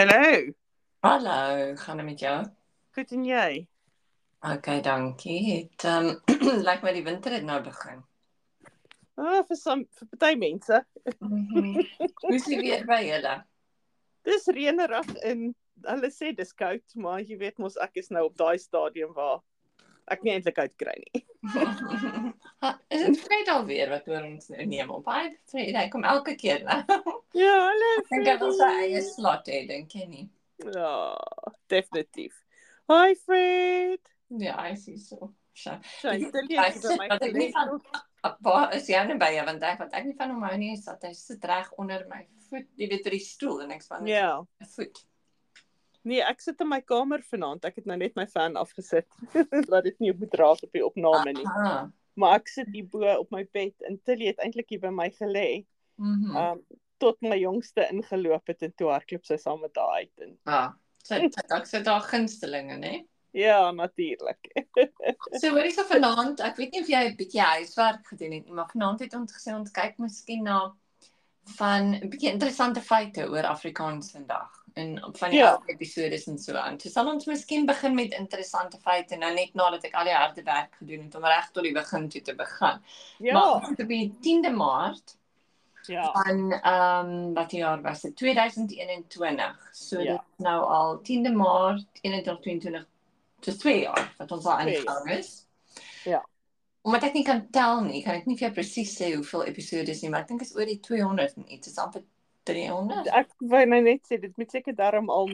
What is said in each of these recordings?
Hallo. Hallo, gaan dit met jou? Goed en jy? OK, dankie. Het ehm um, lyk my die winter het nou begin. Ah, vir som vir party mense. Hoe is dit weer by julle? Dis reënerig en hulle sê dis koud, maar jy weet mos ek is nou op daai stadium waar ek nie eintlik uitkry nie. Ha, is dit Fred alweer wat oor ons neem op? Hy Fred, hy kom elke keer nou. Ja, hallo. Ek dink hy wil sy eie slot hê, dink jy nie? Ja, definitief. Hi Fred. Ja, hy sê so. Sy. Hy jy sit, vir my. van- Waar is jy nou by jou want ek wat ek nie van hom hou nie is dat hy sit reg onder my voet, jy weet, op die stoel en ek span Ja. voet. Nee, ek sit in my kamer vanaand. Ek het nou net my fan afgesit. Laat dit nie moet raak op die opname nie. Ah. Maar ek sit hier bo op my bed en Tilly het eintlik hier by my gelê. Mhm. Um tot my jongste ingeloop het en toe hardloop sy saam met haar uit en Ah, sy ek sit daar gunstelinge, né? ja, natuurlik. So hoorie so vanaand, ek weet nie of jy 'n bietjie huiswerk gedoen het nie, maar vanaand het ons gesê ons kyk miskien na van 'n bietjie interessante feite oor Afrikaans vandag en van die Ja. episodes en so aan. So sal ons miskien begin met interessante feite nou net nadat ek al die harde werk gedoen het om reg tot die begin toe te begin. Ja, Maar op die 10de Maart ja. van ehm um, wat jaar was dit 2021. So Ja. dit is nou al 10de Maart 2022 dis 2 jaar wat ons al Twee aangegaan is. Ja. Omdat ek nie kan tel nie, kan ek nie vir jou presies sê hoeveel episodes nie, maar ek dink is oor die 200 en iets, is amper 300. Ek wou nou net sê dit moet seker daarom al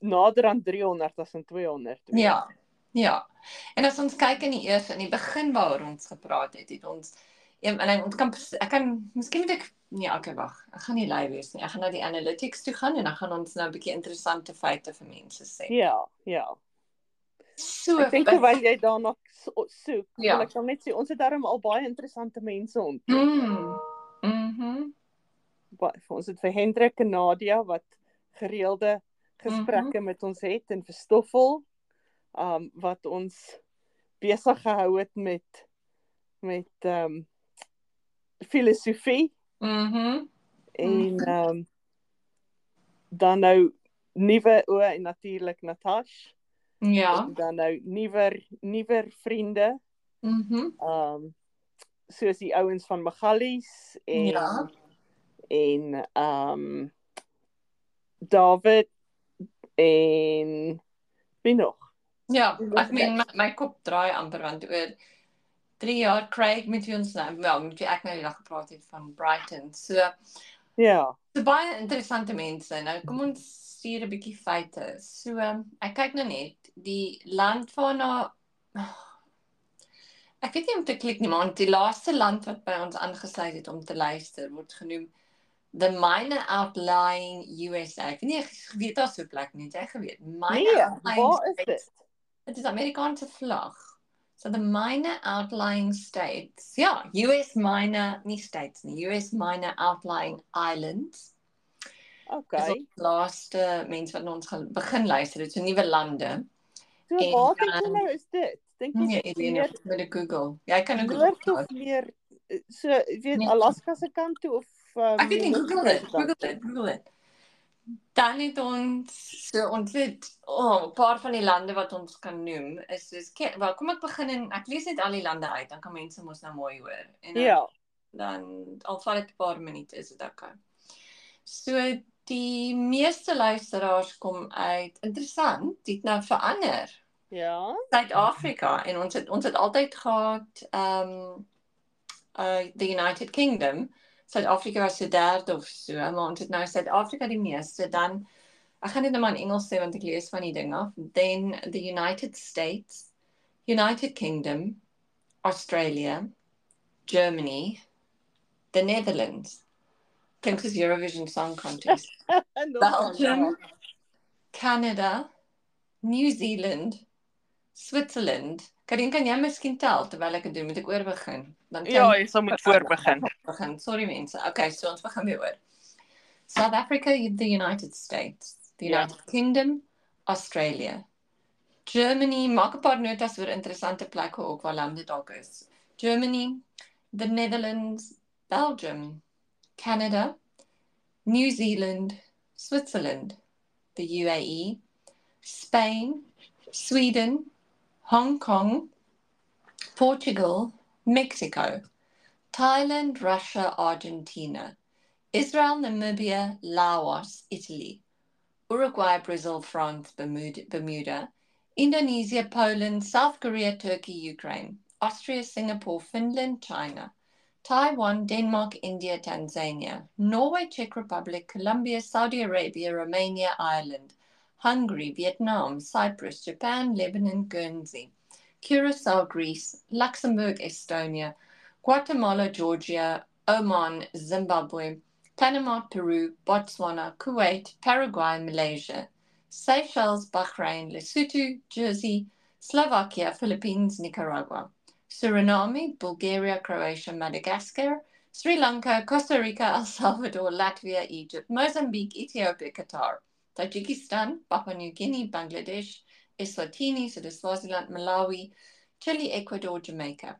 nader aan 300 as in 200. wees. Ja. Ja. En as ons kyk in die eerste in die begin waaroor ons gepraat het, het ons en, en ons kan ek kan miskien moet ek nee, okay, wag. Ek gaan nie lui wees nie. Ek gaan na die analytics toe gaan en dan gaan ons nou 'n bietjie interessante feite vir mense sê. Ja, ja. So Ek dink terwyl jy daarna so- soek, Ja. wil ek dan net sê ons het daarom al baie interessante mense ontmoet. Mm. Mhm. Ba- vir ons het vir Hendrik en Nadia wat gereelde gesprekke met ons het en vir Stoffel um wat ons besig gehou het met met um filosofie Mhm. en um dan nou nuwe o en natuurlik Natash Ja. en dan nou nuwer nuwer vriende Mhm. um soos die ouens van Magalies en Ja. en um David en wie nog? Ja, ek meen my, my kop draai amper want oor 3 jaar Craig met wie ons nou wel met wie ek nou die dag gepraat het van Brighton. So Ja. so baie interessante mense. Nou kom ons stuur 'n bietjie feite. So ek kyk nou net die land waarna Ek weet nie om te klik nie, maar die laaste land wat by ons aangesluit het om te luister word genoem The Minor Outlying USA. Ek weet nie ek weet daar so 'n plek nie, jy geweet. Minor Nee, waar is dit? Dit is Amerikaanse vlag. So the minor outlying states. Ja, US minor nie states nie. US minor outlying islands. Dis Okay. die laaste mense wat ons gaan begin luister. Dit is nuwe lande. So en waar dink jy nou is dit? Dink jy Nee, dit is nie met die Google. Jy kan ook Google. of meer so weet Nee. Alaska se kant toe of um, Ek weet nie Google dit. Google toe? dit. Google dit. Dan het ons so ons het oh, 'n paar van die lande wat ons kan noem is soos wel kom ek begin en ek lees net al die lande uit dan kan mense mos nou mooi hoor. En dan- Ja. dan al val dit 'n paar minute is dit okay. So die meeste luisteraars kom uit interessant, dit nou verander. Ja. Suid-Afrika en ons het ons het altyd gehad um uh the United Kingdom. Suid-Afrika was se derde of so, maar ons het nou Suid-Afrika die meeste dan ek gaan dit nou maar in Engels sê want ek lees van die ding af. Then the United States, United Kingdom, Australia, Germany, the Netherlands. Klink soos Eurovision Song Contest. Nog Belgium, wel, Canada, New Zealand, Switzerland. Karin, kan jy miskien tel terwyl ek dit doen? Moet ek oor begin? Dan Ja, jy sal moet voor begin. Sorry mense. Okay, so ons begin weer oor. South Africa, the United States, the Ja. United Kingdom, Australia. Germany, maak 'n paar notas oor interessante plekke ook waar lande dalk is. Germany, the Netherlands, Belgium, Canada, New Zealand, Switzerland, the UAE, Spain, Sweden, Hong Kong, Portugal, Mexico, Thailand, Russia, Argentina, Israel, Namibia, Laos, Italy, Uruguay, Brazil, France, Bermuda, Bermuda, Indonesia, Poland, South Korea, Turkey, Ukraine, Austria, Singapore, Finland, China, Taiwan, Denmark, India, Tanzania, Norway, Czech Republic, Colombia, Saudi Arabia, Romania, Ireland, Hungary, Vietnam, Cyprus, Japan, Lebanon, Guernsey, Curacao, Greece, Luxembourg, Estonia, Guatemala, Georgia, Oman, Zimbabwe, Panama, Peru, Botswana, Kuwait, Paraguay, Malaysia, Seychelles, Bahrain, Lesotho, Jersey, Slovakia, Philippines, Nicaragua, Suriname, Bulgaria, Croatia, Madagascar, Sri Lanka, Costa Rica, El Salvador, Latvia, Egypt, Mozambique, Ethiopia, Qatar, Tajikistan, Papua New Guinea, Bangladesh, Eswatini, so Swaziland, Malawi, Chile, Ecuador, Jamaica,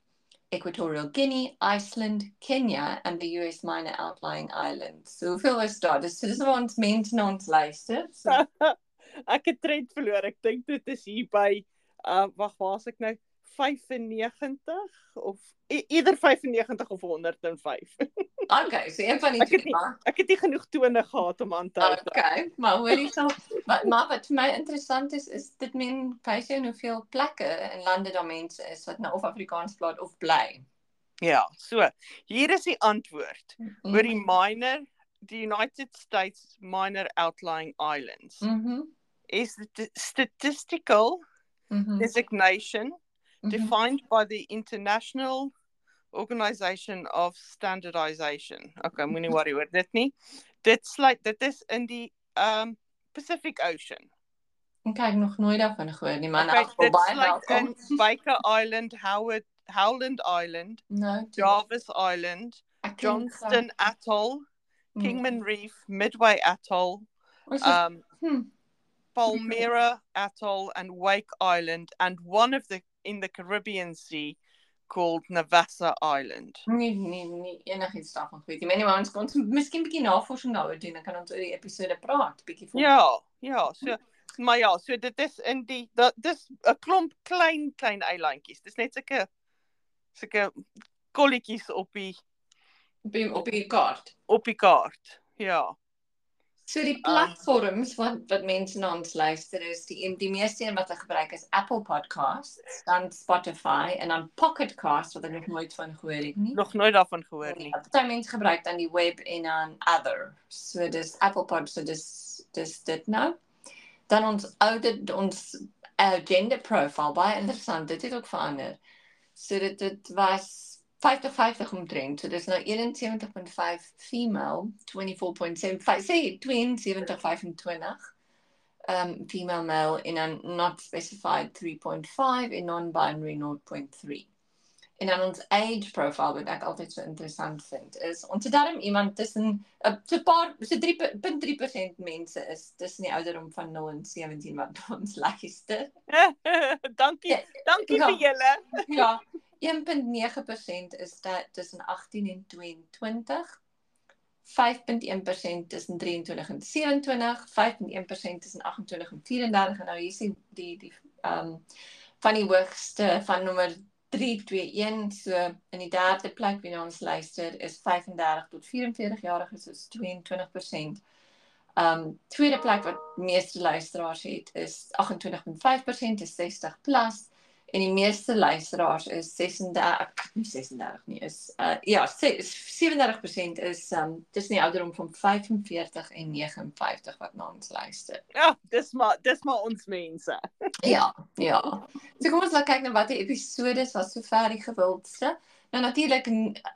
Equatorial Guinea, Iceland, Kenya, and the US minor outlying islands. So hoeveel is daar? Dus dis waar ons mense na ons luister. So, ek het tred verloor. Ek dink dit is hier by uh wag, waar is ek nou? 95 of e eerder 95 of 105. okay, so een van die Ek het twee. nie- Ek het nie genoeg tone gehad om aan te hou. Okay, maar hoor jy so maar, maar wat vir my interessant is is dit men wys jou hoeveel plekke in lande daar mense is wat nou of Afrikaans praat of bly. Ja, so hier is die antwoord oor die minor the United States minor outlying islands Mhm. is the statistical Mhm. designation mhm. defined by the International Organization of Standardization. Okay, moenie worry oor dit nie. Dit sluit dit is in die um Pacific Ocean. Ek het nog nooit daarvan gehoor nie, maar Okay, nou baie sluit welkom. Baker Island, Howard Howland Island, toe- Jarvis Island, ek ken Johnston Atoll, Mm. Kingman Reef, Midway Atoll, um, hmm. Palmyra Atoll, and Wake Island, and one of the in the Caribbean Sea called Navassa Island. Nee, nee, nee, enigiets daarvan weet nie. Maar anyway, ons kan ons miskien 'n bietjie navorsing daaroor doen. Dan kan ons oor die episode praat, bietjie voor. Ja, ja, so maar ja, so dit is in die dat dis 'n klomp klein klein eilandjies. Dis net sulke sulke kolletjies op die op die, op die kaart. op die kaart. Ja. So die Um, platforms wat wat mense na ons luister is die die meeste een wat hulle gebruik is Apple Podcasts, dan Spotify en dan Pocket Cast wat ek nog nooit van gehoor het nie. Nog nooit daarvan gehoor nie. Ja, Party mense gebruik dan die web en dan other. So dis Apple Pod, so dis dis dit nou. Dan ons oude ons agenda profile baie interessant. Dit het ook verander. So dit dit was 50 50 omtrent. So dis nou 71.5 female, 24.75 sê 72 25. Um female male in a not specified 3.5 en non-binary 0.3. En dan ons age profile wat ek altyd so interessant vind is ons het daarom iemand tussen uh, so paar so 3.3% mense is tussen die ouderdom van 0 en 17 wat ons luister. dankie. Ja, Dankie ja. vir julle. Ja, 1.9% is dat tussen 18 en 22. 5.1% tussen 23 en 27, 5.1% tussen 28 en 34 en nou hier sien die die ehm um, van die hoogste van nommer 321 so in die derde plek wie na ons luister is 35 tot 44 jariges is 22%. Um tweede plek wat meeste luisteraars het is 28.5% is 60 plus en die meeste luisteraars is 36 nie 36 nie is uh ja se- 37% is um tussen die ouderdom van 45 en 59 wat na ons luister. Ja, dis maar dis maar ons mense. Ja, ja. So kom ons laat kyk na watter episodes was sover die gewildste. Nou natuurlik,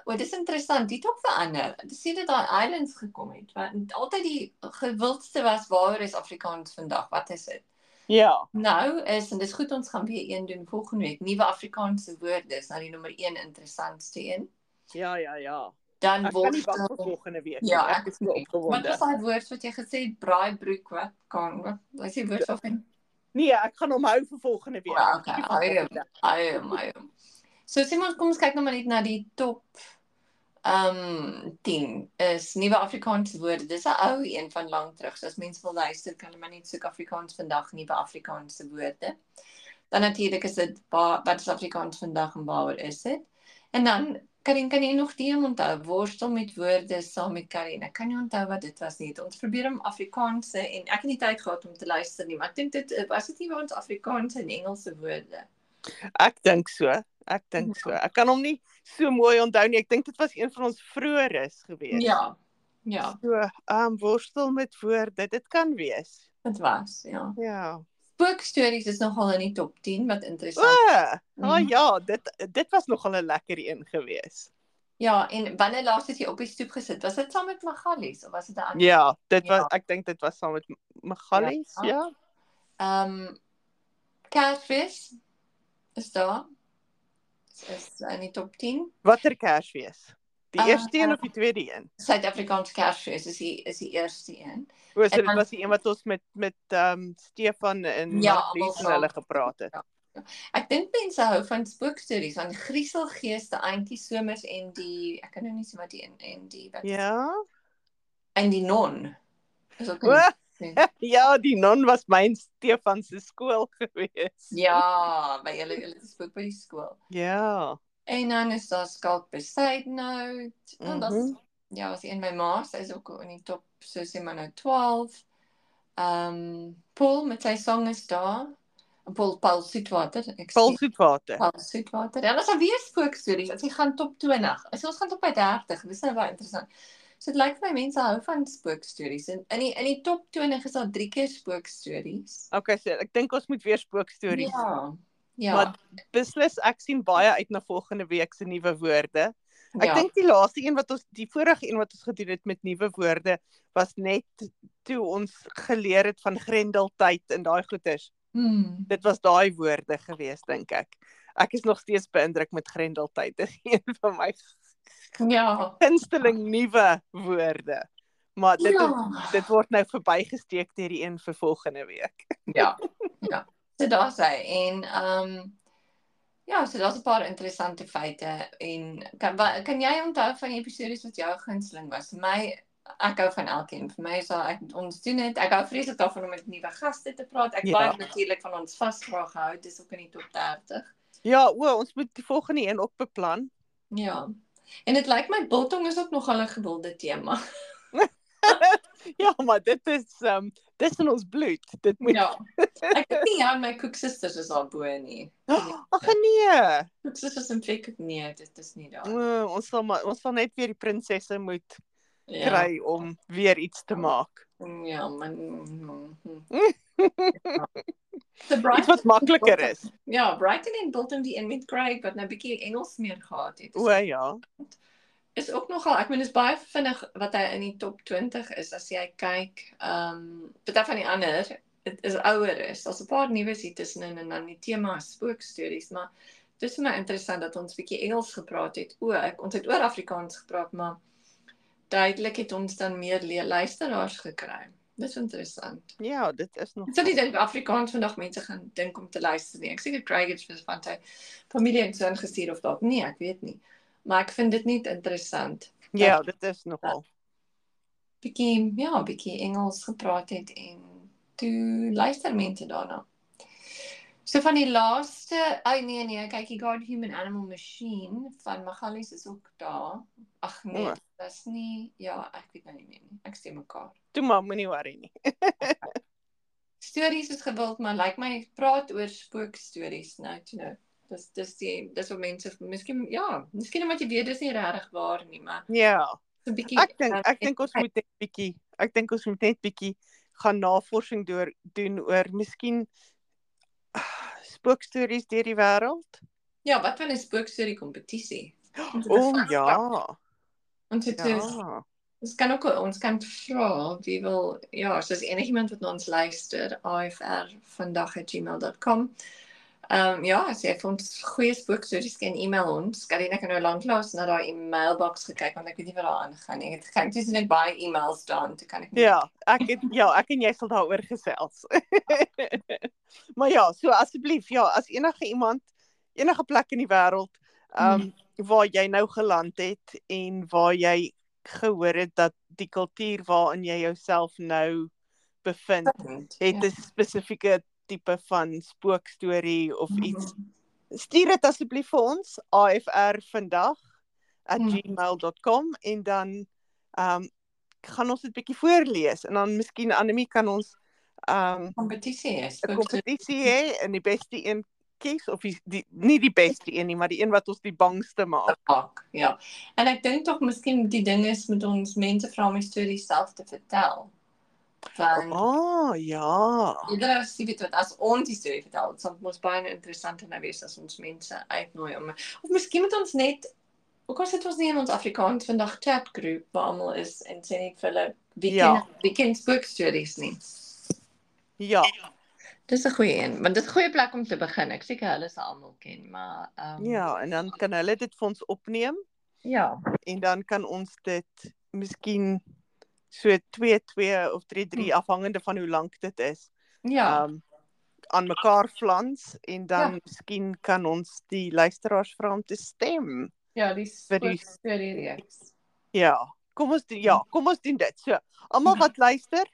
o, dis interessant, dit het ook verander. Dis sien dit daai islands gekom het. Want altyd die gewildste was waar is Afrikaans vandag? Wat is dit? Ja. Nou is en dis goed ons gaan weer een doen volgende week. Nuwe Afrikaanse woorde is nou die nommer 1 interessantste een. Ja, ja, ja. Dan Ek kan word nie wag vir volgende week. Ja, nie. ek ek is Wat opgewonde. was daai woord wat jy gesê het? Braaibroek wat kan wat? Wat is die woord van? Nee, ek gaan hom hou vir volgende week. Ja, okay. Nie Ai, volgende. Ai, my. So sê ons kom ons kyk nou maar net na die top Ehm 10 is nuwe Afrikaanse woorde. Dis 'n ou een van lank terug. So as mense wil luister, kan hulle maar net soek Afrikaans vandag nuwe Afrikaanse woorde. Dan natuurlik is dit wat is Afrikaans vandag en waaroor is dit? En dan Karin, kan jy nog die onthou worstel met woorde saam met Karin? Ek kan nie onthou wat dit was nie. Ons probeer om Afrikaanse en ek het nie tyd gehad om te luister nie, maar ek dink dit was dit nie waar ons Afrikaanse en Engelse woorde. Ek dink so. Ek dink so. Ek kan hom nie so mooi onthou nie. Ek dink dit was een van ons vroeëres gewees. Ja. Ja. So, ehm um, worstel met woorde, dit kan wees. Dit was, ja. Ja. Spookstories is nogal in die top 10 wat interessant. O, oh, oh, ja, dit dit was nogal 'n lekker een gewees. Ja, en wanneer laas het jy op die stoep gesit? Was dit saam met Magalies of was dit 'n ander? Ja, dit was ja. ek dink dit was saam met Magalies, ja. Ehm ja. um, Kersfees is daar is in die top 10. Watter Kersfees? Die uh, eerste een uh, of die tweede een? Suid-Afrikaanse Kersfees is die is die eerste een. O, so dit was die een wat ons met met ehm um, Stefan en ja, Lisa hulle gepraat het. Ja. Ek dink mense hou van spookstories, van grieselgeeste, eintjie somers en die ek kan nou nie sê wat die en, en die wat Ja. En die non. Is ook ja, die non was my Stefan se skool gewees. Ja, by hulle hulle spook by die skool. Ja. En dan is daar skalk beside note. En mm -hmm. dan ja, was in my ma, sy is ook in die top so sê maar nou 12. Ehm um, Paul met sy song is daar. Paul Paul Soetwater. Ek Paul Soetwater. Paul Soetwater. Ja, ons het weer spookstories. Ons gaan top 20. As ons gaan top by 30. Dis nou baie interessant. So dit lyk vir my mense hou van spookstories en in die in die top 20 is daar drie keer spookstories. Okay, so ek dink ons moet weer spookstories. Ja. Ja. Maar beslis ek sien baie uit na volgende week se nuwe woorde. Ek ja. dink die laaste een wat ons die vorige een wat ons gedoen het met nuwe woorde was net toe ons geleer het van grendeltyd en daai goeters. Hmm. Dit was daai woorde gewees dink ek. Ek is nog steeds beïndruk met grendeltyd. Dit is een van my Ja. Instelling nuwe woorde. Maar dit ja. is, dit word nou verbygesteek deur die een vir volgende week. Ja. Ja. So daar sê en ehm um, ja, so daar's 'n paar interessante feite en kan wat, kan jy onthou van die episode wat jou gunsteling was? Vir my ek hou van elkeen. Vir my is daar ek ons doen dit. Ek hou vreeslik daarvan om met nuwe gaste te praat. Ek ja. baie natuurlik van ons vasvraag gehou. Dis ook in die top 30. Ja, o, ons moet die volgende een ook beplan. Ja. En dit lyk my biltong is ook nog 'n gewilde tema. ja, maar dit is ehm um, dis in ons bloed. Dit moet Ja. Ek het nie aan my koeksusters is daar bo nie. Ag nee. Koeksusters en fik nee, dit is nie daar. Uh, ons sal maar ons sal net weer die prinsesse moet ja. kry om weer iets te maak. Ja, man. Mm. ja. Dit wat makliker is. Ja, Brighton en Bolton die een met Craig wat nou 'n bietjie Engels meer gehad het. O ja. Is ook nogal, ek meen is baie vinnig wat hy in die top 20 is as jy kyk. Ehm, um, baie van die ander dit is ouer is. Daar's 'n paar nuus hier tussenin en dan die tema spookstories, maar dit is my interessant dat ons bietjie Engels gepraat het. O, ek ons het oor Afrikaans gepraat, maar duidelik het ons dan meer luisteraars gekry. Dis interessant. Ja, dit is nog. So nie dink Afrikaans vandag mense gaan dink om te luister nie. Ek seker Craig het vir van sy familie en so ingestuur of dalk nie, ek weet nie. Maar ek vind dit nie interessant. Ja, dit is nogal. Bietjie, ja, bietjie Engels gepraat het en toe luister mense daarna. So van die laaste, ai oh nee nee, kyk jy God Human Animal Machine van Magalies is ook daar. Ag nee, oh. dis nie ja, ek weet nou nie meer nie. Ek stem mekaar. Toe maar moenie worry nie. stories is gewild, maar lyk like my praat oor spookstories nou, you know. Dis dis die dis wat mense miskien ja, miskien omdat jy weet dis nie regtig waar nie, maar Ja. So 'n bietjie Ek dink ek dink ons moet net bietjie ek dink ons moet net bietjie gaan navorsing deur doen oor miskien spookstories deur die wêreld? Ja, wat van 'n spookstorie kompetisie? O oh, ja. Ons het ja. Ons kan ook ons kan vra wie wil ja, soos enigiemand wat ons luister, ifr vandag@gmail.com. Ehm um, ja, as jy vir ons goeie spookstories kan e-mail ons. Karina kan nou lanklaas na daai e-mailbox gekyk want ek weet nie wat daar aangaan nie. Ek kyk dis net baie e-mails dan, toe kan ek nie. Ja, ek het ja, ek en jy sal daaroor gesels. maar ja, so asseblief, ja, as enige iemand enige plek in die wêreld ehm um, waar jy nou geland het en waar jy gehoor het dat die kultuur waarin jy jouself nou bevind het ja. 'n spesifieke tipe van spookstorie of iets. Mhm. Stuur dit asseblief vir ons AFR vandag Mhm. @gmail.com en dan ehm um, gaan ons dit bietjie voorlees en dan miskien Anemie kan ons ehm um, kompetisie is. 'n kompetisie hê en die beste een kies of die, die nie die beste een nie, maar die een wat ons die bangste maak. Ja. En ek dink tog miskien die ding is met ons mense vra om die storie self te vertel. Want O, oh, ja. Ieder as jy weet wat as ons die storie vertel, dit sal mos baie interessant en nou wees as ons mense uitnooi om of miskien moet ons net Hoekom sit ons nie in ons Afrikaans vandag chat groep waar almal is en sê net vir hulle wie Ja. ken wie ken spookstories nie. Ja. Dis 'n goeie een, want dit is 'n goeie plek om te begin. Ek seker hulle sal almal ken, maar ehm Ja, en dan kan hulle dit vir ons opneem ja. en dan kan ons dit miskien so 2 2 of 3 3 Hm. afhangende van hoe lank dit is. Ja. Um aan mekaar flans en dan Ja. ja. miskien kan ons die luisteraars vra om te stem. ja, die vir die- storie reeks. Ja, kom ons doen, ja, kom ons doen dit. So, almal wat luister,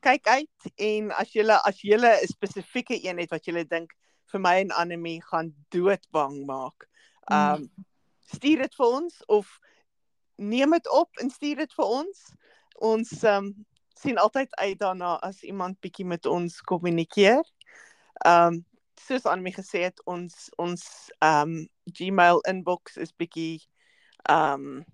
kyk uit en as jy as jy 'n spesifieke een het wat jy dink vir my en Anemie gaan doodbang maak. Um stuur dit vir ons of neem dit op en stuur dit vir ons. Ons um sien altyd uit daarna as iemand bietjie met ons kommunikeer. Um soos Anemie gesê het, ons ons um Gmail inbox is bietjie um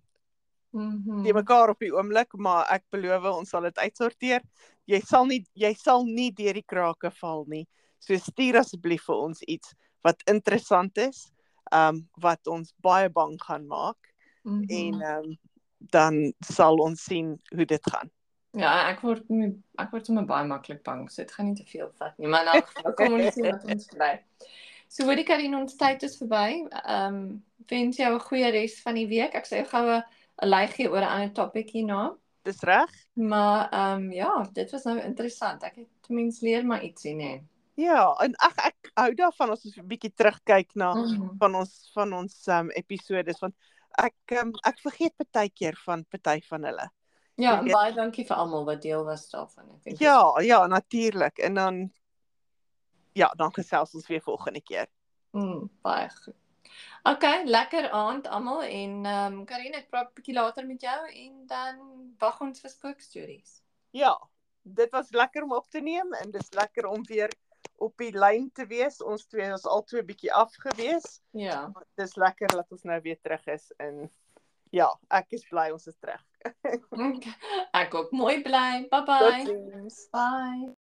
Mhm. die mekaar op die oomblik, maar ek beloof ons sal dit uitsorteer. Jy sal nie jy sal nie deur die krake val nie. So stuur asseblief vir ons iets wat interessant is, um wat ons baie bang gaan maak Mhm. en um dan sal ons sien hoe dit gaan. Ja, ek word nie- ek word sommer baie maklik bang, so dit gaan nie te veel vat nie, maar geval kom ons sien wat ons kry. So hoorie Karin, ons tyd is verby. Ehm um, wens jou 'n goeie res van die week. Ek sê jou goue 'n lei gee oor 'n ander topik hierna. Dis reg? Maar ehm um, ja, dit was nou interessant. Ek het ten minste leer maar ietsie, nê. Ja, en ag ek hou daarvan as ons 'n bietjie terugkyk na Mhm. van ons van ons um episodes want ek um, ek vergeet baie keer van party van hulle. Ja, Jy en baie dankie vir almal wat deel was daarvan. Ek dink dit is Ja, ja, natuurlik. En dan ja, dan gesels ons weer volgende keer. Mm, baie goed. OK, lekker aand almal en ehm um, Karine, ek praat 'n bietjie later met jou en dan wag ons vir spookstories. Ja, dit was lekker om op te neem en dis lekker om weer op die lyn te wees. Ons twee is al twee bietjie afgewees. Ja. Dis lekker dat ons nou weer terug is en ja, ek is bly ons is terug. Ek ook mooi bly. Bye bye. Totsiens. Bye.